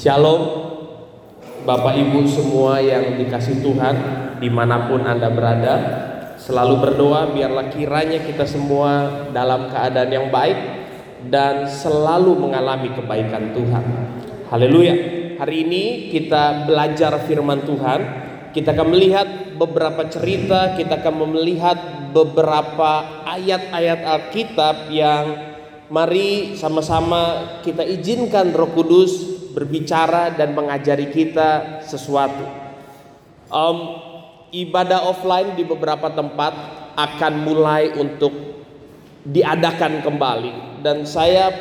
Shalom Bapak Ibu semua yang dikasih Tuhan di mana pun Anda berada. Selalu berdoa biarlah kiranya kita semua dalam keadaan yang baik Dan selalu mengalami kebaikan Tuhan. Haleluya. Hari ini kita belajar firman Tuhan. Kita akan melihat beberapa cerita Kita akan melihat beberapa ayat-ayat Alkitab yang Mari sama-sama kita izinkan Roh Kudus berbicara dan mengajari kita sesuatu. Um, ibadah offline di beberapa tempat akan mulai untuk diadakan kembali. Dan saya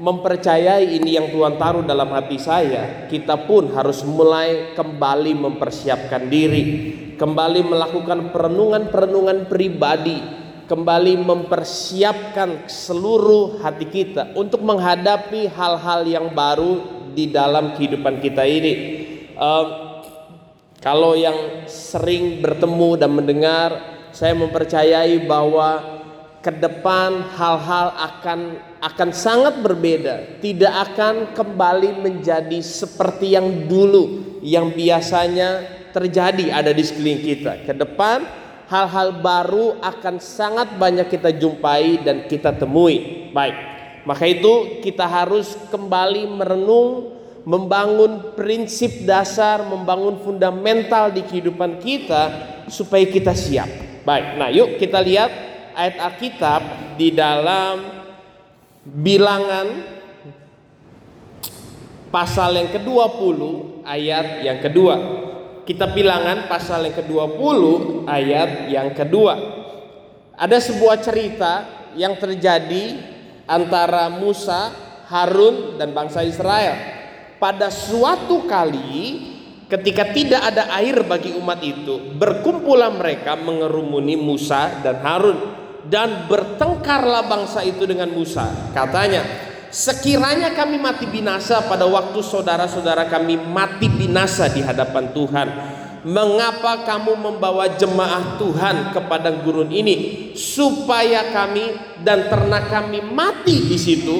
mempercayai ini yang Tuhan taruh dalam hati saya kita pun harus mulai kembali mempersiapkan diri. Kembali melakukan perenungan-perenungan pribadi. Kembali mempersiapkan seluruh hati kita untuk menghadapi hal-hal yang baru di dalam kehidupan kita ini. Um, kalau yang sering bertemu dan mendengar, saya mempercayai bahwa ke depan hal-hal akan akan sangat berbeda, tidak akan kembali menjadi seperti yang dulu yang biasanya terjadi ada di sekeliling kita. Ke depan hal-hal baru akan sangat banyak kita jumpai dan kita temui. Baik. Maka itu kita harus kembali merenung, membangun prinsip dasar, membangun fundamental di kehidupan kita supaya kita siap. Baik, nah yuk kita lihat ayat Alkitab di dalam bilangan pasal yang ke-20 ayat yang kedua. Kita bilangan pasal yang ke-20 ayat yang kedua. Ada sebuah cerita yang terjadi antara Musa, Harun dan bangsa Israel. Pada suatu kali ketika tidak ada air bagi umat itu, berkumpullah mereka mengerumuni Musa dan Harun dan bertengkarlah bangsa itu dengan Musa. Katanya, sekiranya kami mati binasa pada waktu saudara-saudara kami mati binasa di hadapan Tuhan, Mengapa kamu membawa jemaah Tuhan ke padang gurun ini supaya kami dan ternak kami mati di situ?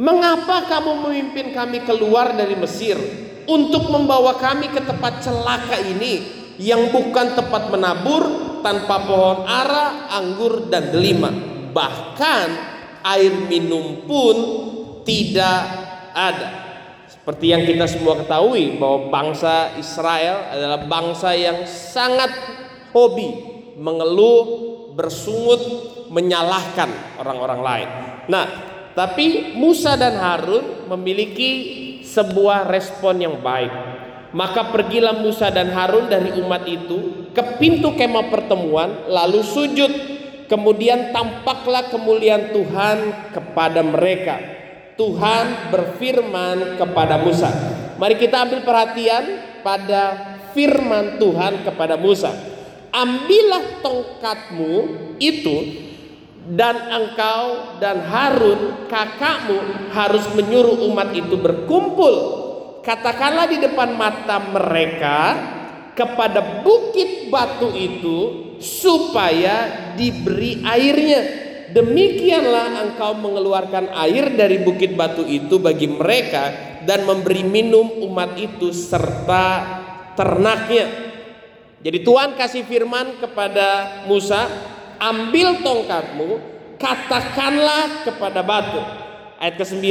Mengapa kamu memimpin kami keluar dari Mesir untuk membawa kami ke tempat celaka ini yang bukan tempat menabur tanpa pohon ara, anggur dan delima, bahkan air minum pun tidak ada. Seperti yang kita semua ketahui bahwa bangsa Israel adalah bangsa yang sangat hobi mengeluh, bersungut, menyalahkan orang-orang lain. Nah, tapi Musa dan Harun memiliki sebuah respon yang baik. Maka pergilah Musa dan Harun dari umat itu ke pintu kemah pertemuan lalu sujud. Kemudian tampaklah kemuliaan Tuhan kepada mereka Tuhan berfirman kepada Musa. Mari kita ambil perhatian pada firman Tuhan kepada Musa. Ambillah tongkatmu itu dan engkau dan Harun kakakmu harus menyuruh umat itu berkumpul. Katakanlah di depan mata mereka kepada bukit batu itu supaya diberi airnya Demikianlah engkau mengeluarkan air dari bukit batu itu bagi mereka dan memberi minum umat itu serta ternaknya. Jadi Tuhan kasih firman kepada Musa, ambil tongkatmu, katakanlah kepada batu. Ayat ke-9,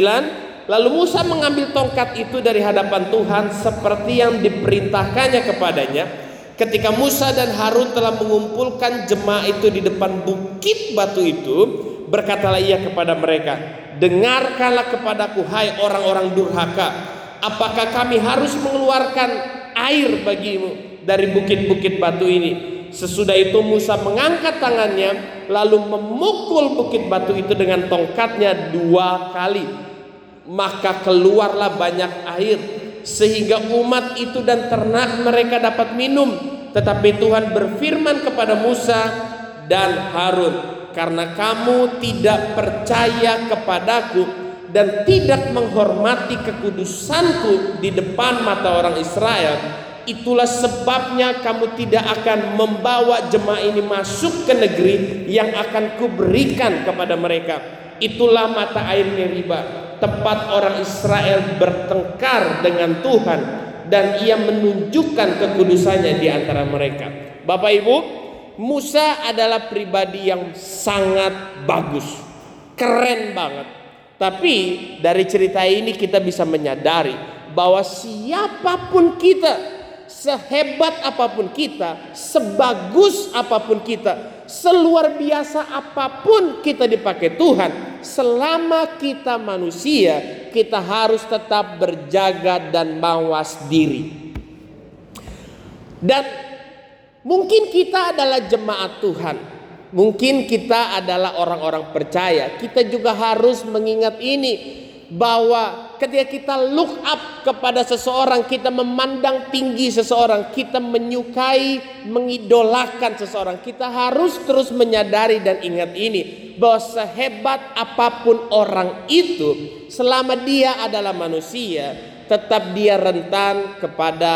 lalu Musa mengambil tongkat itu dari hadapan Tuhan seperti yang diperintahkannya kepadanya. Ketika Musa dan Harun telah mengumpulkan jemaah itu di depan bukit batu itu, berkatalah ia kepada mereka, "Dengarkanlah kepadaku hai orang-orang durhaka, apakah kami harus mengeluarkan air bagimu dari bukit-bukit batu ini?" Sesudah itu Musa mengangkat tangannya lalu memukul bukit batu itu dengan tongkatnya dua kali. Maka keluarlah banyak air sehingga umat itu dan ternak mereka dapat minum. Tetapi Tuhan berfirman kepada Musa dan Harun, "Karena kamu tidak percaya kepadaku dan tidak menghormati kekudusanku di depan mata orang Israel, itulah sebabnya kamu tidak akan membawa jemaah ini masuk ke negeri yang akan kuberikan kepada mereka. Itulah mata air Meriba tempat orang Israel bertengkar dengan Tuhan dan ia menunjukkan kekudusannya di antara mereka. Bapak Ibu, Musa adalah pribadi yang sangat bagus, keren banget. Tapi dari cerita ini kita bisa menyadari bahwa siapa pun kita, sehebat apa pun kita, sebagus apa pun kita, seluar biasa apa pun kita dipakai Tuhan, selama kita manusia, kita harus tetap berjaga dan mawas diri. Dan mungkin kita adalah jemaat Tuhan. Mungkin kita adalah orang-orang percaya. Kita juga harus mengingat ini bahwa ketika kita look up kepada seseorang, kita memandang tinggi seseorang, kita menyukai, mengidolakan seseorang, kita harus terus menyadari dan ingat ini bahwa sehebat apa pun orang itu, selama dia adalah manusia, tetap dia rentan kepada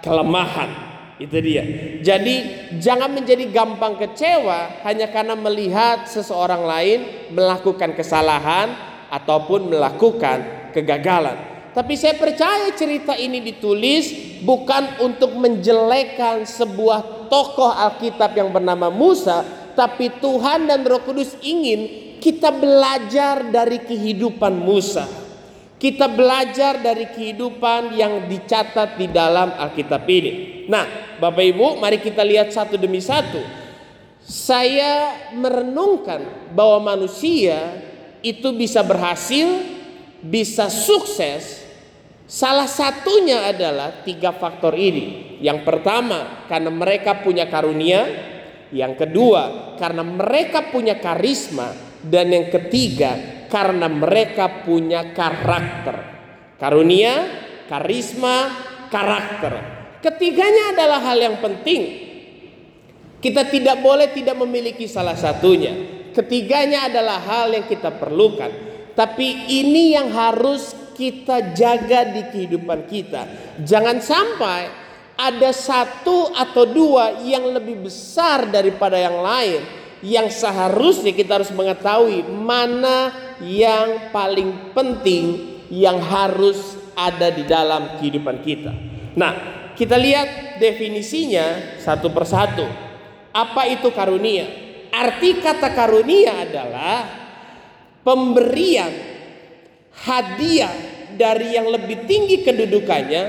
kelemahan. Itu dia. Jadi jangan menjadi gampang kecewa hanya karena melihat seseorang lain melakukan kesalahan ataupun melakukan kegagalan. Tapi saya percaya cerita ini ditulis bukan untuk menjelekan sebuah tokoh Alkitab yang bernama Musa, tapi Tuhan dan Roh Kudus ingin kita belajar dari kehidupan Musa. Kita belajar dari kehidupan yang dicatat di dalam Alkitab ini. Nah, Bapak Ibu, mari kita lihat satu demi satu. Saya merenungkan bahwa manusia itu bisa berhasil, bisa sukses, salah satunya adalah tiga faktor ini. Yang pertama, karena mereka punya karunia. Yang kedua, karena mereka punya karisma. Dan yang ketiga, karena mereka punya karakter. Karunia, karisma, karakter. Ketiganya adalah hal yang penting. Kita tidak boleh tidak memiliki salah satunya. Ketiganya adalah hal yang kita perlukan. Tapi ini yang harus kita jaga di kehidupan kita. Jangan sampai ada satu atau dua yang lebih besar daripada yang lain. Yang seharusnya kita harus mengetahui mana yang paling penting yang harus ada di dalam kehidupan kita. Nah, kita lihat definisinya satu persatu. Apa itu karunia? Arti kata karunia adalah pemberian hadiah dari yang lebih tinggi kedudukannya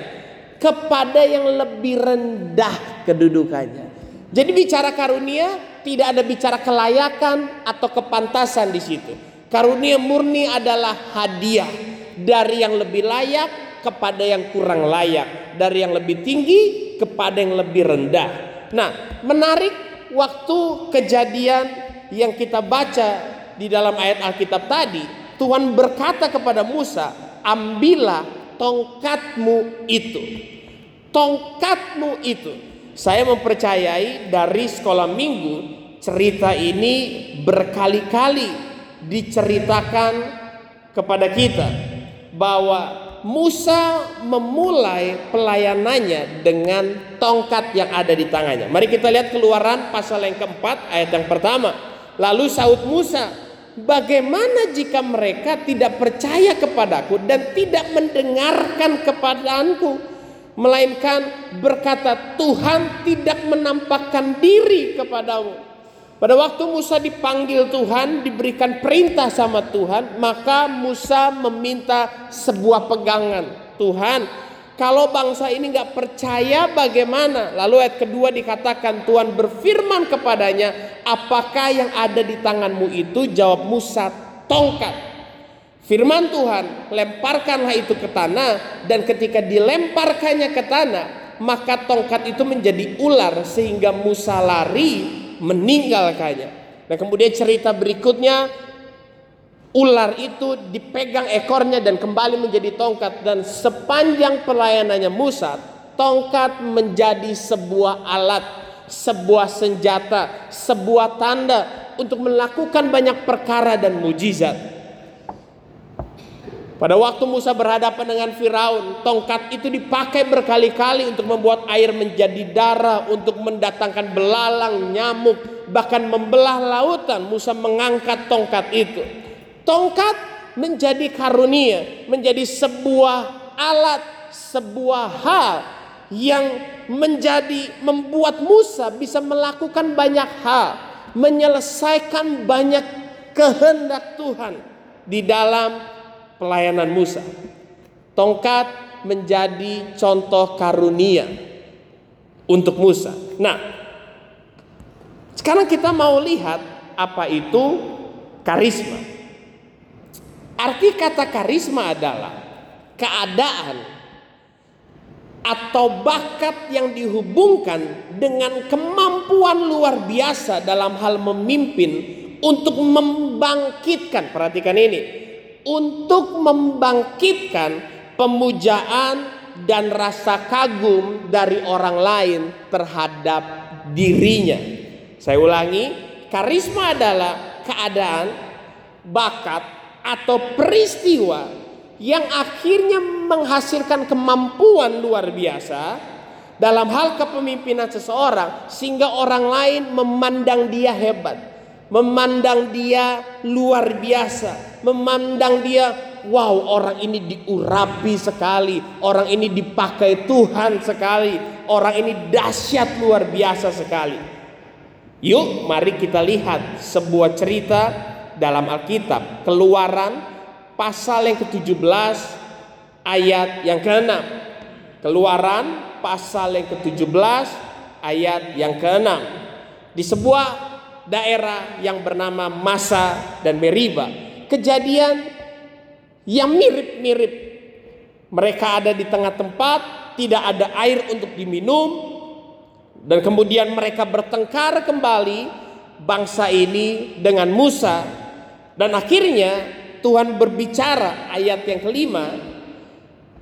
kepada yang lebih rendah kedudukannya. Jadi bicara karunia tidak ada bicara kelayakan atau kepantasan di situ. Karunia murni adalah hadiah dari yang lebih layak kepada yang kurang layak, dari yang lebih tinggi kepada yang lebih rendah. Nah, menarik waktu kejadian yang kita baca di dalam ayat Alkitab tadi, Tuhan berkata kepada Musa, "Ambillah tongkatmu itu." Tongkatmu itu. Saya mempercayai dari sekolah minggu cerita ini berkali-kali diceritakan kepada kita bahwa Musa memulai pelayanannya dengan tongkat yang ada di tangannya. Mari kita lihat keluaran pasal yang keempat ayat yang pertama. Lalu saud Musa, bagaimana jika mereka tidak percaya kepadaku dan tidak mendengarkan kepadaanku? Melainkan berkata Tuhan tidak menampakkan diri kepadamu. Pada waktu Musa dipanggil Tuhan, diberikan perintah sama Tuhan, maka Musa meminta sebuah pegangan. Tuhan, kalau bangsa ini nggak percaya bagaimana? Lalu ayat kedua dikatakan Tuhan berfirman kepadanya, apakah yang ada di tanganmu itu? Jawab Musa, tongkat. Firman Tuhan, lemparkanlah itu ke tanah dan ketika dilemparkannya ke tanah, maka tongkat itu menjadi ular sehingga Musa lari meninggalkannya. Dan kemudian cerita berikutnya ular itu dipegang ekornya dan kembali menjadi tongkat dan sepanjang pelayanannya Musa tongkat menjadi sebuah alat, sebuah senjata, sebuah tanda untuk melakukan banyak perkara dan mujizat. Pada waktu Musa berhadapan dengan Firaun, tongkat itu dipakai berkali-kali untuk membuat air menjadi darah, untuk mendatangkan belalang, nyamuk, bahkan membelah lautan. Musa mengangkat tongkat itu. Tongkat menjadi karunia, menjadi sebuah alat, sebuah hal yang menjadi membuat Musa bisa melakukan banyak hal, menyelesaikan banyak kehendak Tuhan di dalam pelayanan Musa. Tongkat menjadi contoh karunia untuk Musa. Nah, sekarang kita mau lihat apa itu karisma. Arti kata karisma adalah keadaan atau bakat yang dihubungkan dengan kemampuan luar biasa dalam hal memimpin untuk membangkitkan, perhatikan ini, untuk membangkitkan pemujaan dan rasa kagum dari orang lain terhadap dirinya. Saya ulangi, karisma adalah keadaan, bakat, atau peristiwa yang akhirnya menghasilkan kemampuan luar biasa dalam hal kepemimpinan seseorang sehingga orang lain memandang dia hebat, memandang dia luar biasa, memandang dia wow orang ini diurapi sekali, orang ini dipakai Tuhan sekali, orang ini dahsyat luar biasa sekali. Yuk mari kita lihat sebuah cerita dalam Alkitab, Keluaran pasal yang ke-17 ayat yang ke-6. Keluaran pasal yang ke-17 ayat yang ke-6. Di sebuah daerah yang bernama Masa dan Meriba, kejadian yang mirip-mirip. Mereka ada di tengah tempat, tidak ada air untuk diminum, dan kemudian mereka bertengkar kembali bangsa ini dengan Musa dan akhirnya Tuhan berbicara ayat yang kelima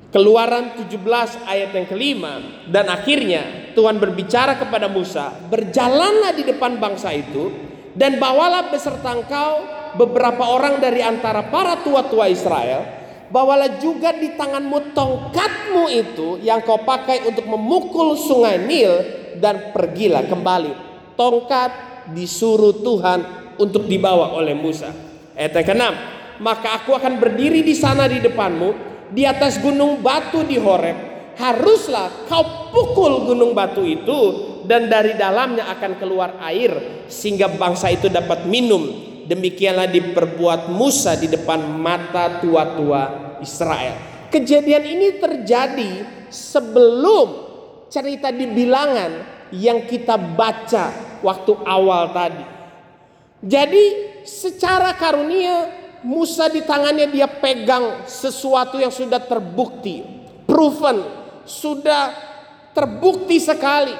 Keluaran 17 ayat yang kelima dan akhirnya Tuhan berbicara kepada Musa, berjalanlah di depan bangsa itu dan bawalah beserta engkau beberapa orang dari antara para tua-tua Israel, bawalah juga di tanganmu tongkatmu itu yang kau pakai untuk memukul sungai Nil dan pergilah kembali. Tongkat disuruh Tuhan untuk dibawa oleh Musa. Ayat yang keenam, maka aku akan berdiri di sana di depanmu di atas gunung batu di Horeb. Haruslah kau pukul gunung batu itu dan dari dalamnya akan keluar air sehingga bangsa itu dapat minum. Demikianlah diperbuat Musa di depan mata tua-tua Israel. Kejadian ini terjadi sebelum cerita di bilangan yang kita baca waktu awal tadi. Jadi secara karunia Musa di tangannya dia pegang sesuatu yang sudah terbukti, proven, sudah terbukti sekali.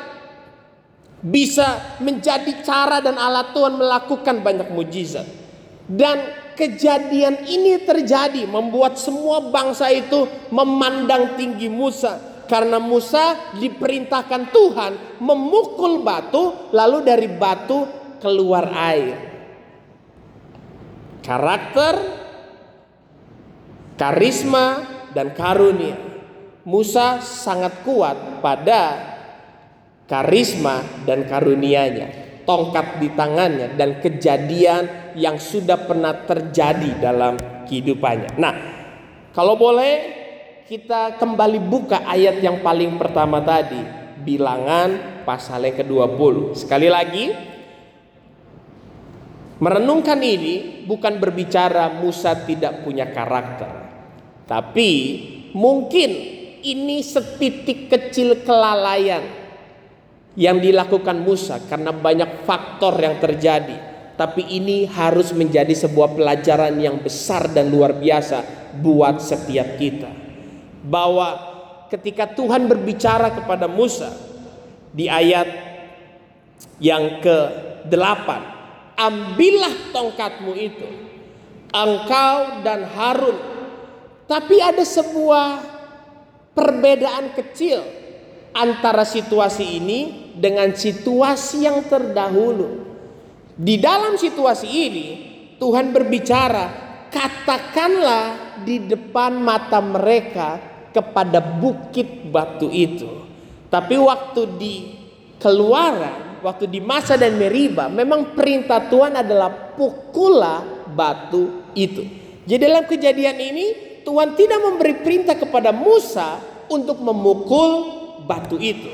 Bisa menjadi cara dan alat Tuhan melakukan banyak mujizat. Dan kejadian ini terjadi membuat semua bangsa itu memandang tinggi Musa karena Musa diperintahkan Tuhan memukul batu lalu dari batu keluar air karakter, karisma, dan karunia. Musa sangat kuat pada karisma dan karunianya. Tongkat di tangannya dan kejadian yang sudah pernah terjadi dalam kehidupannya. Nah, kalau boleh kita kembali buka ayat yang paling pertama tadi, bilangan pasal yang ke-20. Sekali lagi, Merenungkan ini bukan berbicara Musa tidak punya karakter, tapi mungkin ini setitik kecil kelalaian yang dilakukan Musa karena banyak faktor yang terjadi. Tapi ini harus menjadi sebuah pelajaran yang besar dan luar biasa buat setiap kita. Bahwa ketika Tuhan berbicara kepada Musa di ayat yang ke-8 ambillah tongkatmu itu engkau dan Harun. Tapi ada sebuah perbedaan kecil antara situasi ini dengan situasi yang terdahulu. Di dalam situasi ini Tuhan berbicara katakanlah di depan mata mereka kepada bukit batu itu. Tapi waktu di keluaran waktu di masa dan Meriba memang perintah Tuhan adalah pukullah batu itu. Jadi dalam kejadian ini Tuhan tidak memberi perintah kepada Musa untuk memukul batu itu.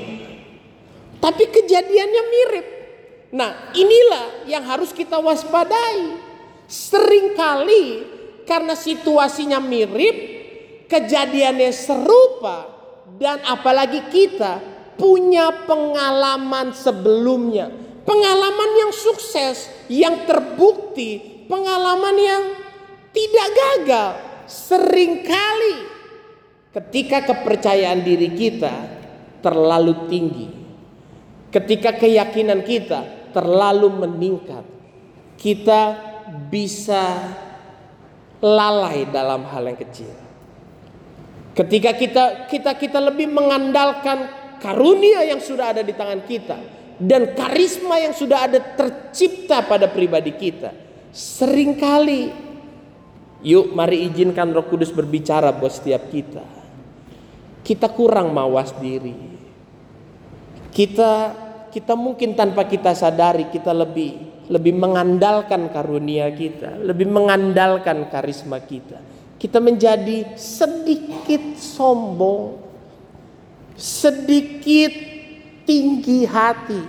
Tapi kejadiannya mirip. Nah, inilah yang harus kita waspadai. Seringkali karena situasinya mirip, kejadiannya serupa dan apalagi kita punya pengalaman sebelumnya. Pengalaman yang sukses, yang terbukti, pengalaman yang tidak gagal. Seringkali ketika kepercayaan diri kita terlalu tinggi, ketika keyakinan kita terlalu meningkat, kita bisa lalai dalam hal yang kecil. Ketika kita kita kita lebih mengandalkan karunia yang sudah ada di tangan kita dan karisma yang sudah ada tercipta pada pribadi kita. Seringkali Yuk mari izinkan roh kudus berbicara buat setiap kita. Kita kurang mawas diri. Kita kita mungkin tanpa kita sadari kita lebih lebih mengandalkan karunia kita, lebih mengandalkan karisma kita. Kita menjadi sedikit sombong, sedikit tinggi hati.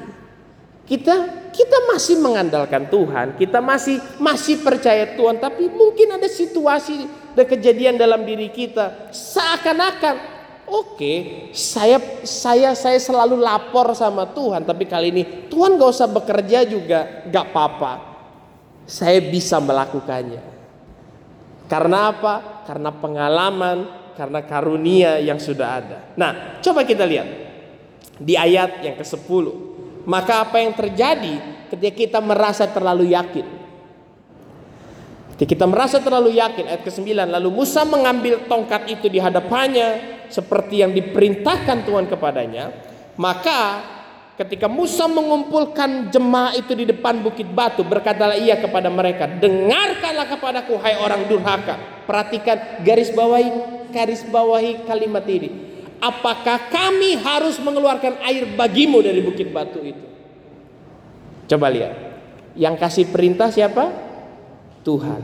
Kita kita masih mengandalkan Tuhan, kita masih masih percaya Tuhan, tapi mungkin ada situasi dan kejadian dalam diri kita seakan-akan oke, okay, saya saya saya selalu lapor sama Tuhan, tapi kali ini Tuhan gak usah bekerja juga, gak apa-apa. Saya bisa melakukannya. Karena apa? Karena pengalaman, karena karunia yang sudah ada. Nah, coba kita lihat di ayat yang ke-10. Maka apa yang terjadi ketika kita merasa terlalu yakin? Ketika kita merasa terlalu yakin ayat ke-9 lalu Musa mengambil tongkat itu di hadapannya seperti yang diperintahkan Tuhan kepadanya, maka ketika Musa mengumpulkan jemaah itu di depan bukit batu berkatalah ia kepada mereka, "Dengarkanlah kepadaku hai orang durhaka." Perhatikan garis bawahi garis bawahi kalimat ini. Apakah kami harus mengeluarkan air bagimu dari bukit batu itu? Coba lihat. Yang kasih perintah siapa? Tuhan.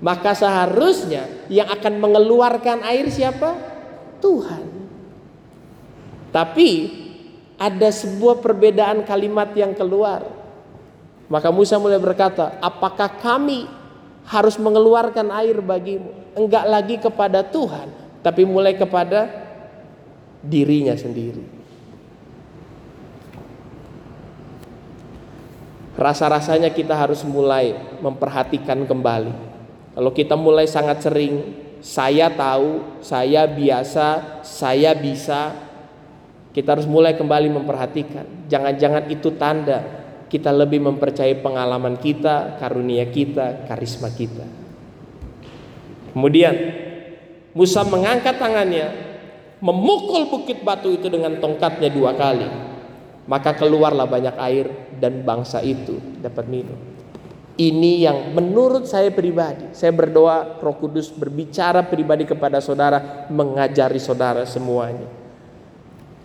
Maka seharusnya yang akan mengeluarkan air siapa? Tuhan. Tapi ada sebuah perbedaan kalimat yang keluar. Maka Musa mulai berkata, "Apakah kami harus mengeluarkan air bagimu?" Enggak lagi kepada Tuhan, tapi mulai kepada dirinya sendiri. Rasa-rasanya kita harus mulai memperhatikan kembali. Kalau kita mulai sangat sering, saya tahu, saya biasa, saya bisa, kita harus mulai kembali memperhatikan. Jangan-jangan itu tanda kita lebih mempercayai pengalaman kita, karunia kita, karisma kita. Kemudian Musa mengangkat tangannya memukul bukit batu itu dengan tongkatnya dua kali, maka keluarlah banyak air dan bangsa itu dapat minum. Ini yang menurut saya pribadi, saya berdoa Roh Kudus berbicara pribadi kepada saudara, mengajari saudara semuanya.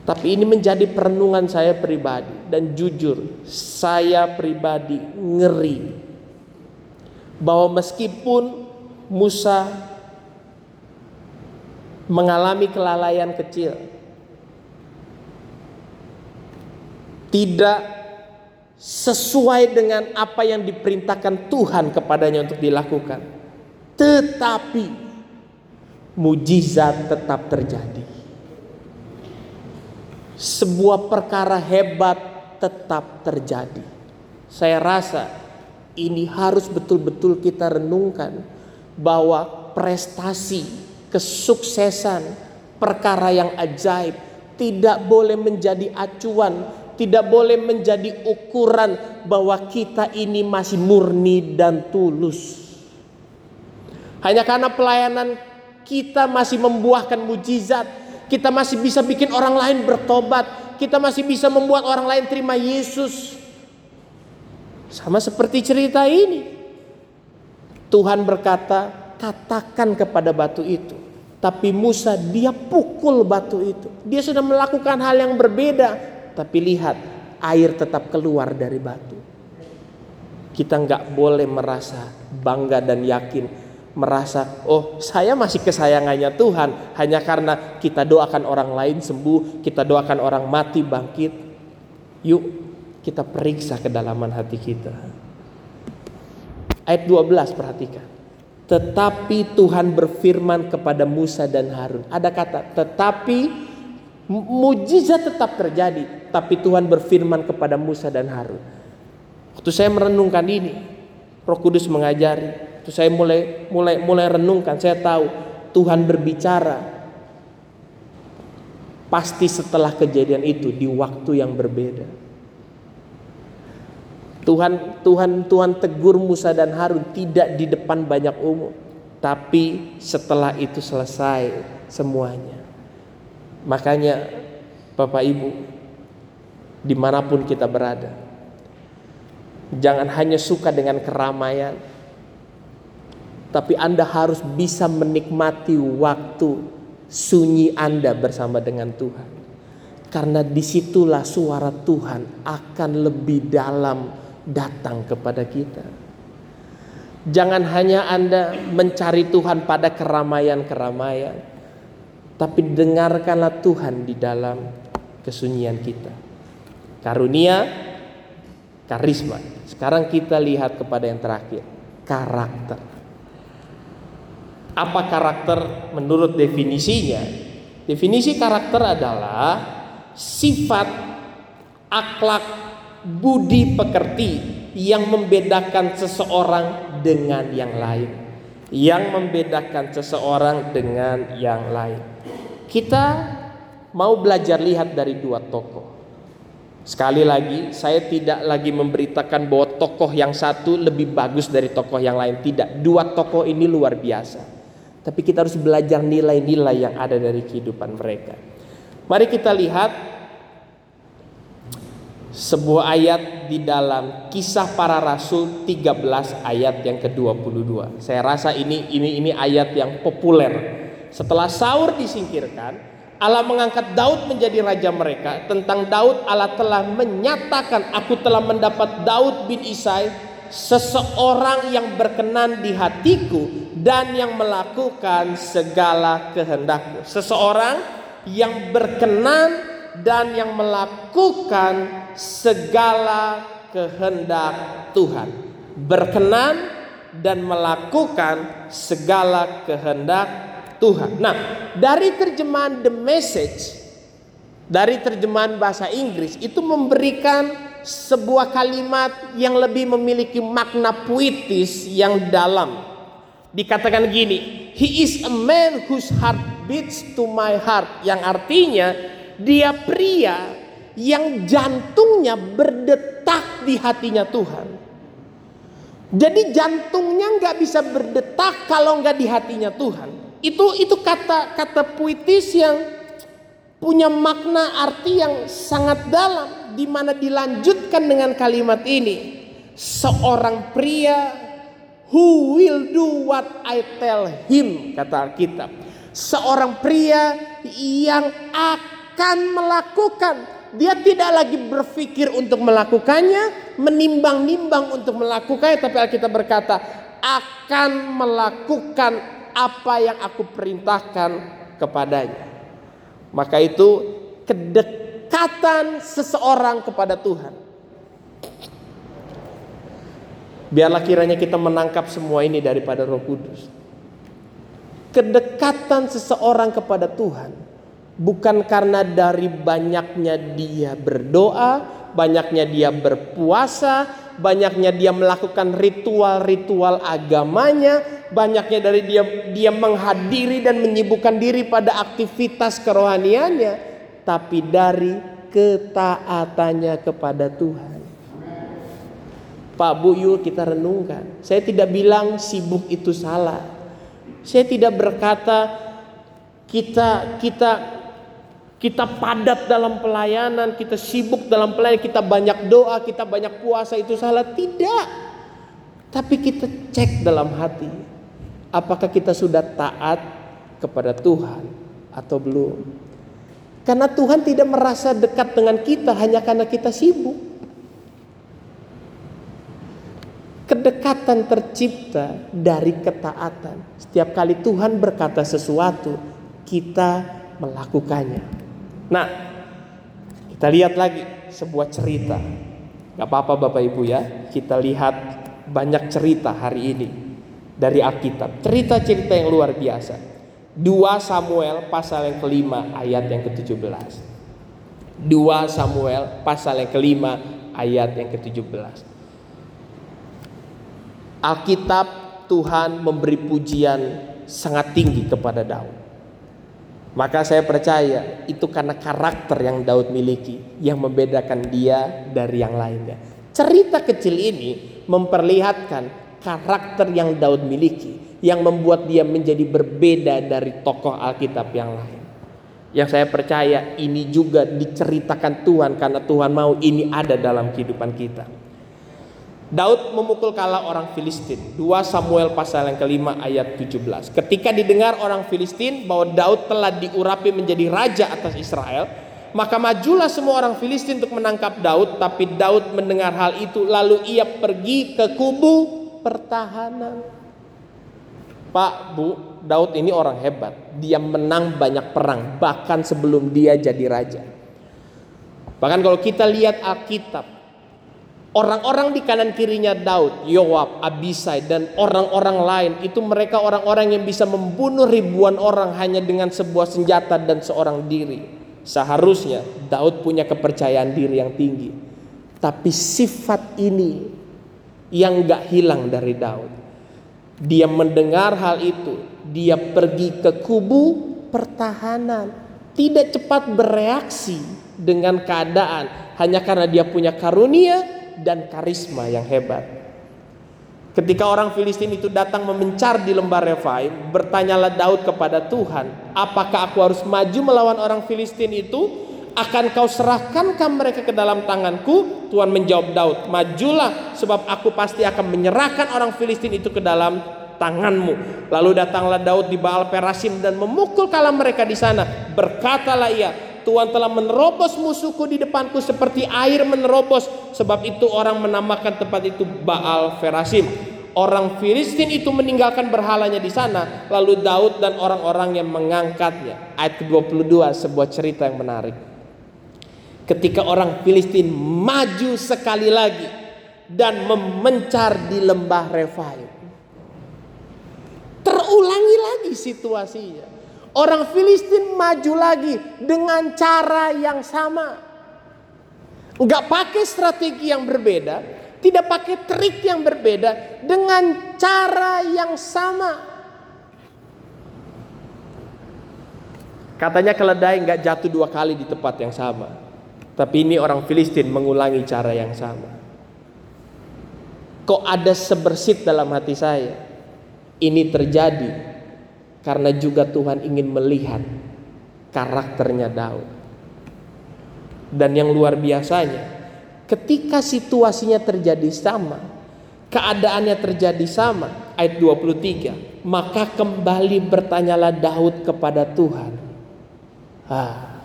Tapi ini menjadi perenungan saya pribadi dan jujur saya pribadi ngeri bahwa meskipun Musa mengalami kelalaian kecil. Tidak sesuai dengan apa yang diperintahkan Tuhan kepadanya untuk dilakukan. Tetapi mujizat tetap terjadi. Sebuah perkara hebat tetap terjadi. Saya rasa ini harus betul-betul kita renungkan bahwa prestasi kesuksesan, perkara yang ajaib tidak boleh menjadi acuan, tidak boleh menjadi ukuran bahwa kita ini masih murni dan tulus. Hanya karena pelayanan kita masih membuahkan mujizat, kita masih bisa bikin orang lain bertobat, kita masih bisa membuat orang lain terima Yesus. Sama seperti cerita ini. Tuhan berkata, katakan kepada batu itu, tapi Musa dia pukul batu itu. Dia sudah melakukan hal yang berbeda. Tapi lihat air tetap keluar dari batu. Kita nggak boleh merasa bangga dan yakin merasa, oh saya masih kesayangannya Tuhan hanya karena kita doakan orang lain sembuh, kita doakan orang mati bangkit. Yuk kita periksa kedalaman hati kita. Ayat 12 perhatikan. Tetapi Tuhan berfirman kepada Musa dan Harun. Ada kata tetapi mujizat tetap terjadi, tapi Tuhan berfirman kepada Musa dan Harun. Waktu saya merenungkan ini, Roh Kudus mengajari, Waktu saya mulai mulai mulai renungkan, saya tahu Tuhan berbicara pasti setelah kejadian itu di waktu yang berbeda. Tuhan Tuhan Tuhan tegur Musa dan Harun tidak di depan banyak umum, tapi setelah itu selesai semuanya. Makanya Bapak Ibu di mana pun kita berada, jangan hanya suka dengan keramaian, tapi Anda harus bisa menikmati waktu sunyi Anda bersama dengan Tuhan. Karena di situlah suara Tuhan akan lebih dalam datang kepada kita. Jangan hanya Anda mencari Tuhan pada keramaian-keramaian, tapi dengarkanlah Tuhan di dalam kesunyian kita. Karunia, karisma. Sekarang kita lihat kepada yang terakhir, karakter. Apa karakter menurut definisinya? Definisi karakter adalah sifat akhlak budi pekerti yang membedakan seseorang dengan yang lain. Yang membedakan seseorang dengan yang lain. Kita mau belajar lihat dari dua tokoh. Sekali lagi, saya tidak lagi memberitakan bahwa tokoh yang satu lebih bagus dari tokoh yang lain. Tidak, dua tokoh ini luar biasa. Tapi kita harus belajar nilai-nilai yang ada dari kehidupan mereka. Mari kita lihat sebuah ayat di dalam kisah para rasul 13 ayat yang ke-22. Saya rasa ini ini ini ayat yang populer. Setelah Saur disingkirkan, Allah mengangkat Daud menjadi raja mereka. Tentang Daud Allah telah menyatakan, aku telah mendapat Daud bin Isai seseorang yang berkenan di hatiku dan yang melakukan segala kehendakku. Seseorang yang berkenan dan yang melakukan segala kehendak Tuhan. Berkenan dan melakukan segala kehendak Tuhan. Nah, dari terjemahan The Message dari terjemahan bahasa Inggris itu memberikan sebuah kalimat yang lebih memiliki makna puitis yang dalam. Dikatakan gini, he is a man whose heart beats to my heart, yang artinya dia pria yang jantungnya berdetak di hatinya Tuhan. Jadi jantungnya nggak bisa berdetak kalau nggak di hatinya Tuhan. Itu itu kata kata puitis yang punya makna arti yang sangat dalam di mana dilanjutkan dengan kalimat ini. Seorang pria who will do what I tell him kata Alkitab. Seorang pria yang akan melakukan dia tidak lagi berpikir untuk melakukannya, menimbang-nimbang untuk melakukannya, tapi Alkitab berkata akan melakukan apa yang aku perintahkan kepadanya. Maka itu kedek kedekatan seseorang kepada Tuhan. Biarlah kiranya kita menangkap semua ini daripada Roh Kudus. Kedekatan seseorang kepada Tuhan bukan karena dari banyaknya dia berdoa, banyaknya dia berpuasa, banyaknya dia melakukan ritual-ritual agamanya, banyaknya dari dia dia menghadiri dan menyibukkan diri pada aktivitas kerohaniannya, tapi dari ketaatannya kepada Tuhan. Pak Bu yuk kita renungkan. Saya tidak bilang sibuk itu salah. Saya tidak berkata kita kita kita padat dalam pelayanan, kita sibuk dalam pelayanan, kita banyak doa, kita banyak puasa itu salah. Tidak. Tapi kita cek dalam hati. Apakah kita sudah taat kepada Tuhan atau belum? Karena Tuhan tidak merasa dekat dengan kita hanya karena kita sibuk. Kedekatan tercipta dari ketaatan. Setiap kali Tuhan berkata sesuatu, kita melakukannya. Nah, kita lihat lagi sebuah cerita. Gak apa-apa Bapak Ibu ya, kita lihat banyak cerita hari ini dari Alkitab. Cerita-cerita yang luar biasa. 2 Samuel pasal yang kelima ayat yang ke-17. 2 Samuel pasal yang kelima ayat yang ke-17. Alkitab Tuhan memberi pujian sangat tinggi kepada Daud. Maka saya percaya itu karena karakter yang Daud miliki yang membedakan dia dari yang lainnya. Cerita kecil ini memperlihatkan karakter yang Daud miliki yang membuat dia menjadi berbeda dari tokoh Alkitab yang lain. Yang saya percaya ini juga diceritakan Tuhan karena Tuhan mau ini ada dalam kehidupan kita. Daud memukul kalah orang Filistin. 2 Samuel pasal yang kelima ayat 17. Ketika didengar orang Filistin bahwa Daud telah diurapi menjadi raja atas Israel, maka majulah semua orang Filistin untuk menangkap Daud, tapi Daud mendengar hal itu lalu ia pergi ke kubu pertahanan. Pak, Bu, Daud ini orang hebat. Dia menang banyak perang bahkan sebelum dia jadi raja. Bahkan kalau kita lihat Alkitab, Orang-orang di kanan kirinya Daud, Yoab, Abisai dan orang-orang lain itu mereka orang-orang yang bisa membunuh ribuan orang hanya dengan sebuah senjata dan seorang diri. Seharusnya Daud punya kepercayaan diri yang tinggi. Tapi sifat ini yang gak hilang dari Daud. Dia mendengar hal itu, dia pergi ke kubu pertahanan. Tidak cepat bereaksi dengan keadaan hanya karena dia punya karunia dan karisma yang hebat. Ketika orang Filistin itu datang memencar di lembah Refaim, bertanyalah Daud kepada Tuhan, apakah aku harus maju melawan orang Filistin itu? Akan kau serahkankah mereka ke dalam tanganku? Tuhan menjawab Daud, majulah sebab aku pasti akan menyerahkan orang Filistin itu ke dalam tanganmu. Lalu datanglah Daud di Baal Perasim dan memukul kalah mereka di sana. Berkatalah ia, Tuhan telah menerobos musuhku di depanku seperti air menerobos. Sebab itu orang menamakan tempat itu Baal Ferasim. Orang Filistin itu meninggalkan berhalanya di sana. Lalu Daud dan orang-orang yang mengangkatnya. Ayat ke-22 sebuah cerita yang menarik. Ketika orang Filistin maju sekali lagi. Dan memencar di lembah Refaim. Terulangi lagi situasinya. Orang Filistin maju lagi dengan cara yang sama. Enggak pakai strategi yang berbeda, tidak pakai trik yang berbeda, dengan cara yang sama. Katanya keledai enggak jatuh dua kali di tempat yang sama. Tapi ini orang Filistin mengulangi cara yang sama. Kok ada sebersit dalam hati saya? Ini terjadi karena juga Tuhan ingin melihat karakternya Daud. Dan yang luar biasanya, ketika situasinya terjadi sama, keadaannya terjadi sama, ayat 23, maka kembali bertanyalah Daud kepada Tuhan. Ah.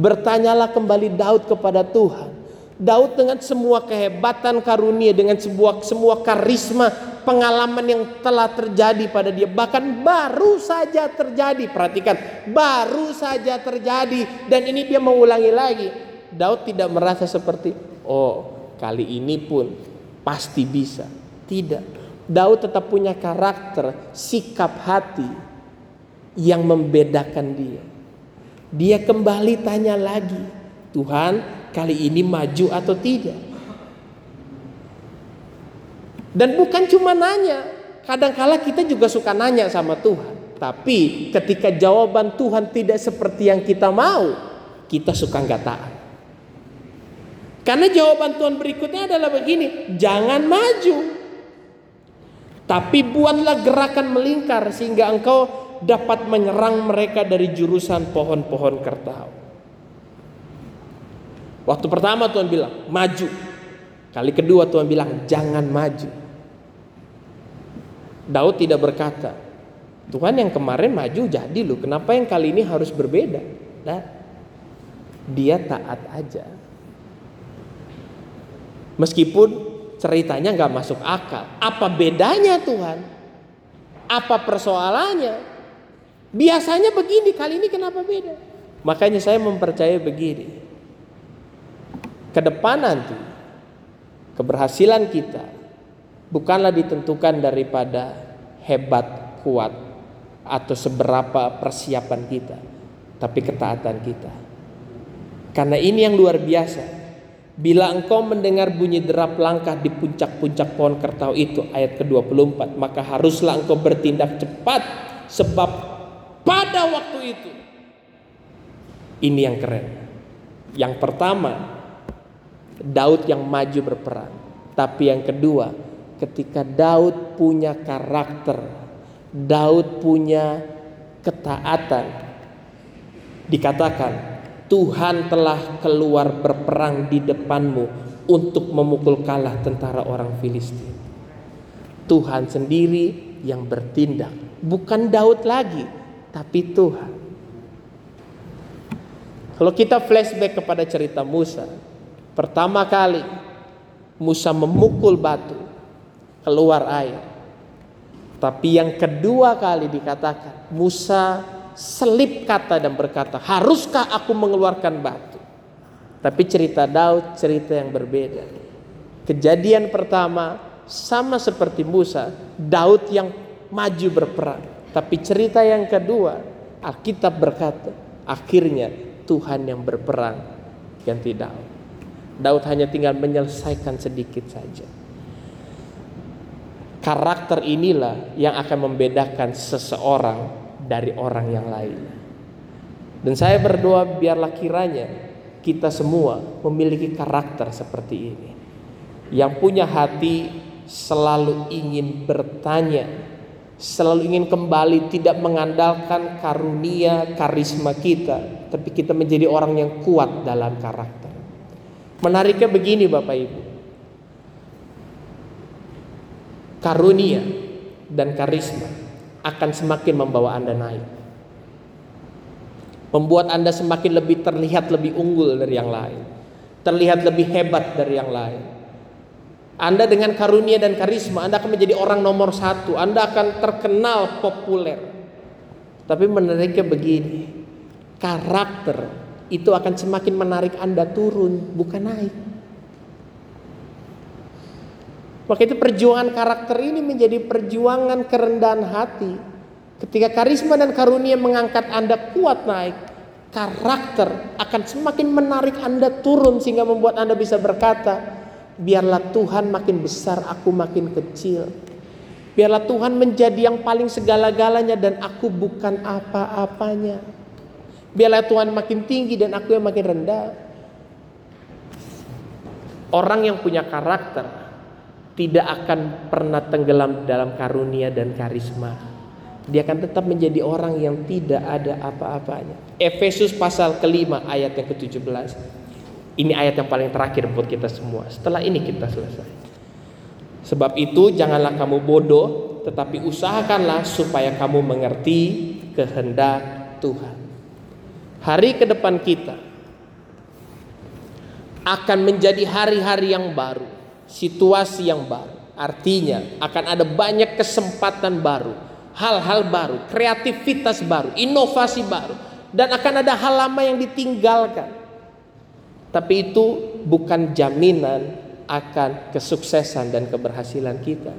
Bertanyalah kembali Daud kepada Tuhan. Daud dengan semua kehebatan karunia, dengan sebuah semua karisma pengalaman yang telah terjadi pada dia. Bahkan baru saja terjadi perhatikan baru saja terjadi. Dan ini dia mengulangi lagi Daud tidak merasa seperti oh kali ini pun pasti bisa. Tidak. Daud tetap punya karakter sikap hati yang membedakan dia. Dia kembali tanya lagi Tuhan kali ini maju atau tidak dan bukan cuma nanya, kadangkala kita juga suka nanya sama Tuhan. Tapi ketika jawaban Tuhan tidak seperti yang kita mau, kita suka nggak taat. Karena jawaban Tuhan berikutnya adalah begini, jangan maju. Tapi buatlah gerakan melingkar sehingga engkau dapat menyerang mereka dari jurusan pohon-pohon kertau. Waktu pertama Tuhan bilang, maju. Kali kedua Tuhan bilang, jangan maju. Daud tidak berkata, Tuhan yang kemarin maju jadi loh, kenapa yang kali ini harus berbeda? Nah, dia taat aja. Meskipun ceritanya nggak masuk akal. Apa bedanya Tuhan? Apa persoalannya? Biasanya begini, kali ini kenapa beda? Makanya saya mempercayai begini. Ke depan nanti keberhasilan kita bukanlah ditentukan daripada hebat, kuat atau seberapa persiapan kita, tapi ketaatan kita. Karena ini yang luar biasa. Bila engkau mendengar bunyi derap langkah di puncak-puncak pohon kertau itu ayat ke-24 maka haruslah engkau bertindak cepat sebab pada waktu itu ini yang keren. Yang pertama Daud yang maju berperang. Tapi yang kedua ketika Daud punya karakter, Daud punya ketaatan dikatakan Tuhan telah keluar berperang di depanmu untuk memukul kalah tentara orang Filistin. Tuhan sendiri yang bertindak, bukan Daud lagi, tapi Tuhan. Kalau kita flashback kepada cerita Musa, pertama kali Musa memukul batu, keluar air. Tapi yang kedua kali dikatakan Musa selip kata dan berkata, "Haruskah aku mengeluarkan batu?" Tapi cerita Daud cerita yang berbeda. Kejadian pertama sama seperti Musa, Daud yang maju berperang. Tapi cerita yang kedua, Alkitab berkata, akhirnya Tuhan yang berperang ganti Daud. Daud hanya tinggal menyelesaikan sedikit saja. Karakter inilah yang akan membedakan seseorang dari orang yang lain. Dan saya berdoa biarlah kiranya kita semua memiliki karakter seperti ini. Yang punya hati selalu ingin bertanya, selalu ingin kembali tidak mengandalkan karunia, karisma kita, tapi kita menjadi orang yang kuat dalam karakter. Menariknya begini Bapak Ibu. Karunia dan karisma akan semakin membawa Anda naik. Membuat Anda semakin lebih terlihat lebih unggul dari yang lain. Terlihat lebih hebat dari yang lain. Anda dengan karunia dan karisma, Anda akan menjadi orang nomor satu. Anda akan terkenal populer. Tapi menariknya begini, karakter itu akan semakin menarik Anda turun, bukan naik. Maka itu perjuangan karakter ini menjadi perjuangan kerendahan hati. Ketika karisma dan karunia mengangkat Anda kuat naik, karakter akan semakin menarik Anda turun sehingga membuat Anda bisa berkata, biarlah Tuhan makin besar, aku makin kecil. Biarlah Tuhan menjadi yang paling segala-galanya dan aku bukan apa-apanya. Biarlah Tuhan makin tinggi dan aku yang makin rendah. Orang yang punya karakter tidak akan pernah tenggelam dalam karunia dan karisma. Dia akan tetap menjadi orang yang tidak ada apa-apanya. Efesus pasal kelima ayat yang ke-17. Ini ayat yang paling terakhir buat kita semua. Setelah ini kita selesai. Sebab itu janganlah kamu bodoh, tetapi usahakanlah supaya kamu mengerti kehendak Tuhan. Hari ke depan kita akan menjadi hari-hari yang baru situasi yang baru. Artinya akan ada banyak kesempatan baru, hal-hal baru, kreativitas baru, inovasi baru dan akan ada hal lama yang ditinggalkan. Tapi itu bukan jaminan akan kesuksesan dan keberhasilan kita.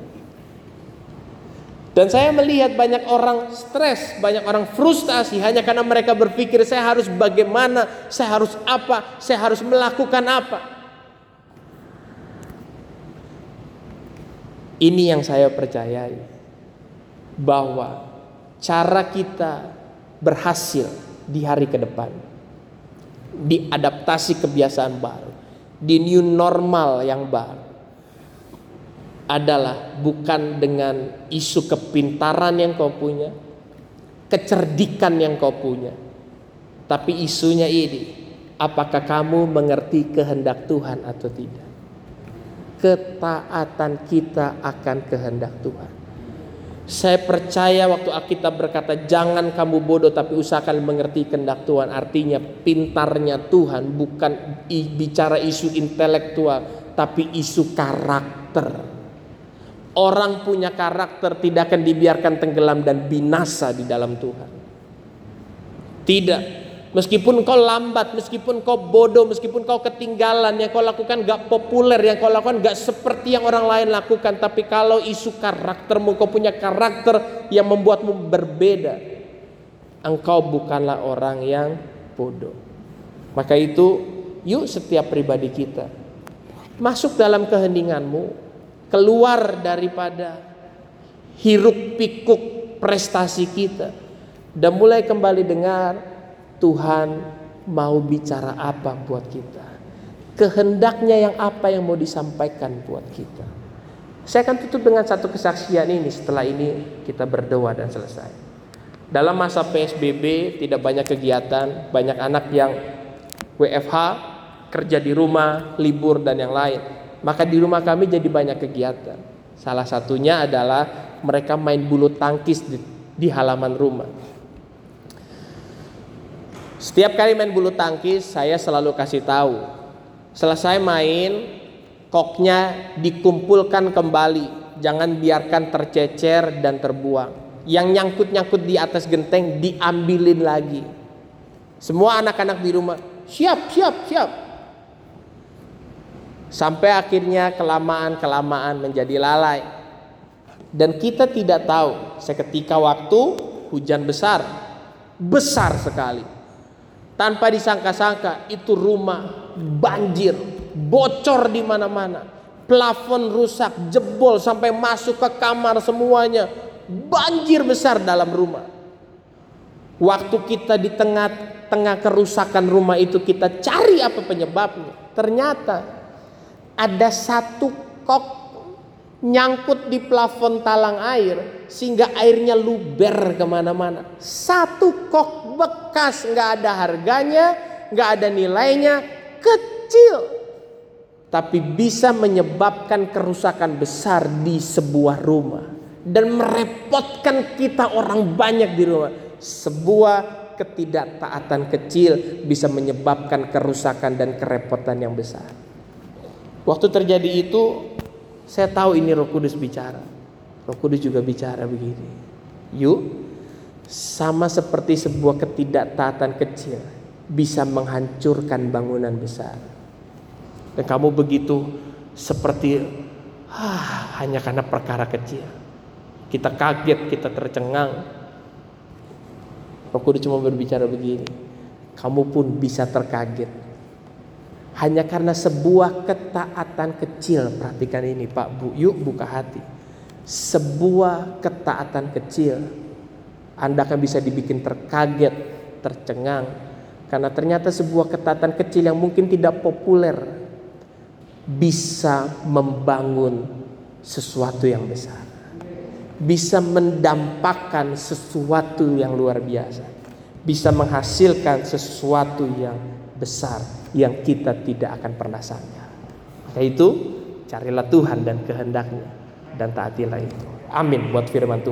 Dan saya melihat banyak orang stres, banyak orang frustasi hanya karena mereka berpikir saya harus bagaimana, saya harus apa, saya harus melakukan apa. Ini yang saya percayai bahwa cara kita berhasil di hari ke depan diadaptasi kebiasaan baru, di new normal yang baru adalah bukan dengan isu kepintaran yang kau punya, kecerdikan yang kau punya, tapi isunya ini, apakah kamu mengerti kehendak Tuhan atau tidak? ketaatan kita akan kehendak Tuhan. Saya percaya waktu Alkitab berkata jangan kamu bodoh tapi usahakan mengerti kehendak Tuhan. Artinya pintarnya Tuhan bukan bicara isu intelektual tapi isu karakter. karakter. Orang punya karakter tidak akan dibiarkan tenggelam dan binasa di dalam Tuhan. Tidak. Meskipun kau lambat, meskipun kau bodoh, meskipun kau ketinggalan, yang kau lakukan gak populer, yang kau lakukan gak seperti yang orang lain lakukan. Tapi kalau isu karaktermu, kau punya karakter yang membuatmu berbeda. Engkau bukanlah orang yang bodoh. Maka itu, yuk setiap pribadi kita masuk dalam keheninganmu, keluar daripada hiruk pikuk prestasi kita, dan mulai kembali dengar Tuhan mau bicara apa buat kita. Kehendaknya yang apa yang mau disampaikan buat kita. Saya akan tutup dengan satu kesaksian ini setelah ini kita berdoa dan selesai. Dalam masa PSBB tidak banyak kegiatan, banyak anak yang WFH, kerja di rumah, libur dan yang lain. Maka di rumah kami jadi banyak kegiatan. Salah satunya adalah mereka main bulu tangkis di, di halaman rumah. Setiap kali main bulu tangkis, saya selalu kasih tahu. Selesai main, koknya dikumpulkan kembali. Jangan biarkan tercecer dan terbuang. Yang nyangkut-nyangkut di atas genteng diambilin lagi. Semua anak-anak di rumah, siap, siap, siap. Sampai akhirnya kelamaan-kelamaan menjadi lalai. Dan kita tidak tahu seketika waktu hujan besar, besar sekali tanpa disangka-sangka itu rumah banjir, bocor di mana-mana. Plafon rusak, jebol sampai masuk ke kamar semuanya. Banjir besar dalam rumah. Waktu kita di tengah-tengah kerusakan rumah itu kita cari apa penyebabnya. Ternyata ada satu kok nyangkut di plafon talang air sehingga airnya luber ke mana-mana. Satu kok bekas nggak ada harganya, nggak ada nilainya, kecil. Tapi bisa menyebabkan kerusakan besar di sebuah rumah. Dan merepotkan kita orang banyak di rumah. Sebuah ketidaktaatan kecil bisa menyebabkan kerusakan dan kerepotan yang besar. Waktu terjadi itu, saya tahu ini Roh Kudus bicara. Roh Kudus juga bicara begini. Yuk, sama seperti sebuah ketidaktaatan kecil bisa menghancurkan bangunan besar. Dan kamu begitu seperti ah, hanya karena perkara kecil. Kita kaget, kita tercengang. Roh Kudus cuma berbicara begini. Kamu pun bisa terkaget. Hanya karena sebuah ketaatan kecil. Perhatikan ini Pak Bu. Yuk buka hati. Sebuah ketaatan kecil. Anda akan bisa dibikin terkaget, tercengang. Karena ternyata sebuah ketaatan kecil yang mungkin tidak populer bisa membangun sesuatu yang besar. Bisa mendampakkan sesuatu yang luar biasa. Bisa menghasilkan sesuatu yang besar yang kita tidak akan pernah sangka. Maka itu carilah Tuhan dan kehendaknya dan taatilah itu. Amin buat firman Tuhan.